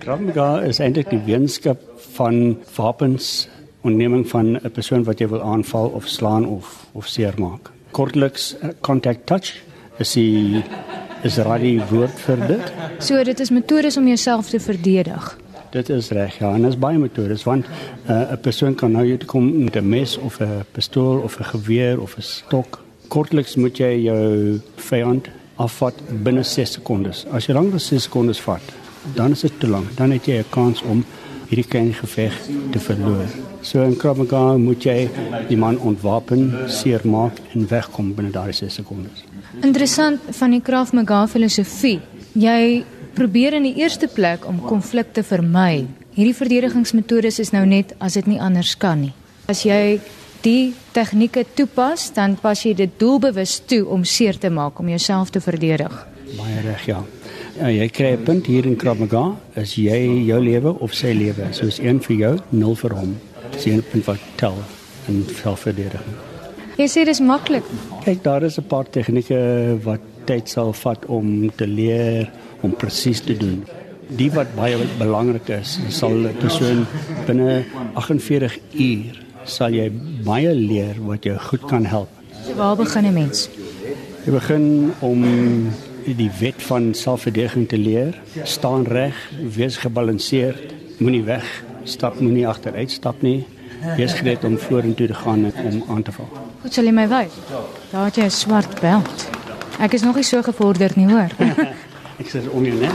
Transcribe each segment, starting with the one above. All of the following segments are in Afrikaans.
Krav Maga is eintlik die wetenskap van wapens onderneming van 'n persoon wat jy wil aanval of slaan of of seermaak. Kortliks uh, contact touch is die is radie woord vir dit. So dit is metodes om jouself te verdedig. Dit is reg, ja, en dit is baie metodes want uh, 'n persoon kan nou hier kom met 'n mes of 'n pistool of 'n geweer of 'n stok. Kortliks moet jy jou vyand afvat binne 6 sekondes. As jy langer as 6 sekondes vat, dan is dit te lank. Dan het jy 'n kans om hierdie klein geveg te verloor. So in Krav Maga moet jy die man ontwapen, seermaak en wegkom binne daai 6 sekondes. Interessant van die Krav Maga filosofie. Jy probeer in die eerste plek om konflik te vermy. Hierdie verdedigingsmetodes is nou net as dit nie anders kan nie. As jy die tegnieke toepas, dan pas jy dit doelbewus toe om seer te maak om jouself te verdedig. Baie reg, ja. Ja. Jy kry 'n punt hier in Krav Maga, as jy jou lewe of sy lewe, soos een vir jou, nul vir hom. Dis een punt wat tel in selfverdediging. Jy sê dis maklik. Kyk, daar is 'n paar tegnieke wat tyd sal vat om te leer om presies te doen. Die wat baie belangrik is, sal 'n persoon binne 48 uur sal jy baie leer wat jou goed kan help. So waar begin 'n mens? Jy begin om die wet van selfverdediging te leer. Staan reg, wees gebalanseerd, moenie weg stap, moenie agteruit stap nie. Wees gereed om vorentoe te gaan om aan te val. Goed, sal jy my wys? Daar het jy 'n swart beld. Ek is nog nie so gevorderd nie, hoor. ek sê om jou net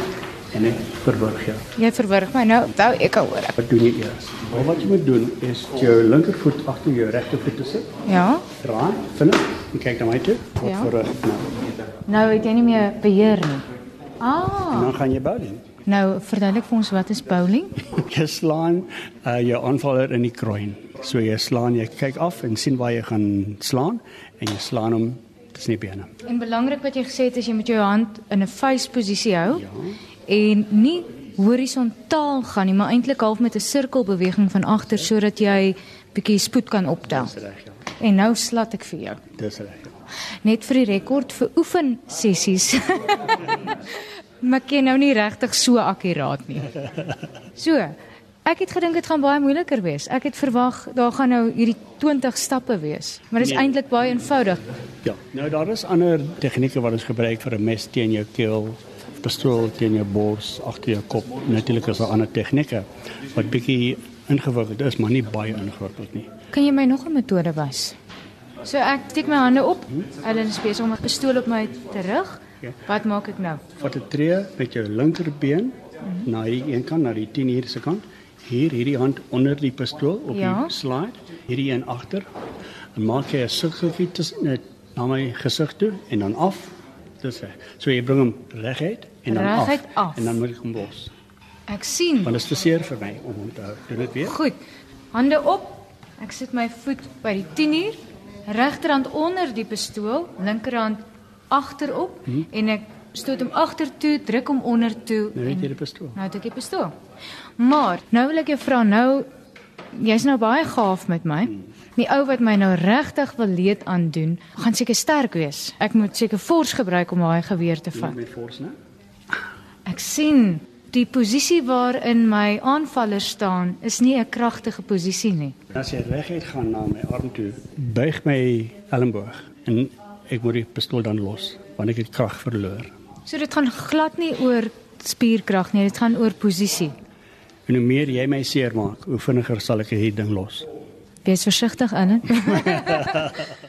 en ek verwrig jou. Jy verwrig my nou. Onthou ek al hoor. Wat doen jy eers? Maar wat jy moet doen is jou linkervoet agter jou regtervoet te sit. Ja. Draai, vinnig. En kyk na my toe. Wat Ja. 'n nou. Nou het jy nie meer beheer nie. Ah. En dan gaan jy bowling. Nou verduidelik vir ons wat is bowling? Jy slaan uh, jou aanvaller in die kruin. So jy slaan, jy kyk af en sien waar jy gaan slaan en jy slaan hom tussen die bene. En belangrik wat jy gesê het is jy moet jou hand in 'n face posisie hou ja. en nie horisontaal gaan nie, maar eintlik half met 'n sirkelbeweging van agter sodat jy bietjie spoed kan optel. Dis reg, ja. En nou slat ek vir jou. Dis reg. Ja. Net vir die rekord vir oefen sessies. maar ken nou nie regtig so akkuraat nie. So, ek het gedink dit gaan baie moeiliker wees. Ek het verwag daar gaan nou hierdie 20 stappe wees, maar dit is Nee. eintlik baie eenvoudig. Ja, nou daar is ander tegnieke wat ons gebruik vir 'n mes teen jou keel, pistool teen jou bors, agter jou kop. Natuurlik is daar ander tegnieke wat bietjie ingewikkeld is, maar nie baie ingewikkeld nie. Kan jy my nog 'n metode wys? So ek steek my hande op. Hulle is besig om 'n pistool op my te rig. Ja. Wat maak ek nou? Vat 'n tree met jou linkerbeen na hierdie een kant, na die 10 hier se kant. Hier hierdie hand onder die pistool op Ja. die slide, hierdie een agter. En maak jy 'n sirkeltjie tussen net na my gesig toe en dan af. Dis reg. So jy bring hom reguit en dan Reguit af, af. en dan moet ek hom los. Ek sien. Want dit is te seer vir my om hom te hou. Doen dit weer. Goed. Hande op. Ek sit my voet by die 10 uur. Regterhand onder die pistool, linkerhand agterop hmm. en ek stoot hom agtertoe, druk hom onder toe. Nou het jy die pistool. Nou het ek die pistool. Maar nou wil ek jou vra nou jy's nou baie gaaf met my. Die ou wat my nou regtig wil leed aandoen, gaan seker sterk wees. Ek moet seker fors gebruik om daai geweer te vat. Met force, né? Ek sien die posisie waarin my aanvaller staan is nie 'n kragtige posisie nie. As jy reguit gaan na my arm toe, buig my elmboog en ek moet die pistool dan los want ek het krag verloor. So dit gaan glad nie oor spierkrag nie, dit gaan oor posisie. En hoe meer jy my seermaak, hoe vinniger sal ek hierdie ding los. Wees versigtig, Anne.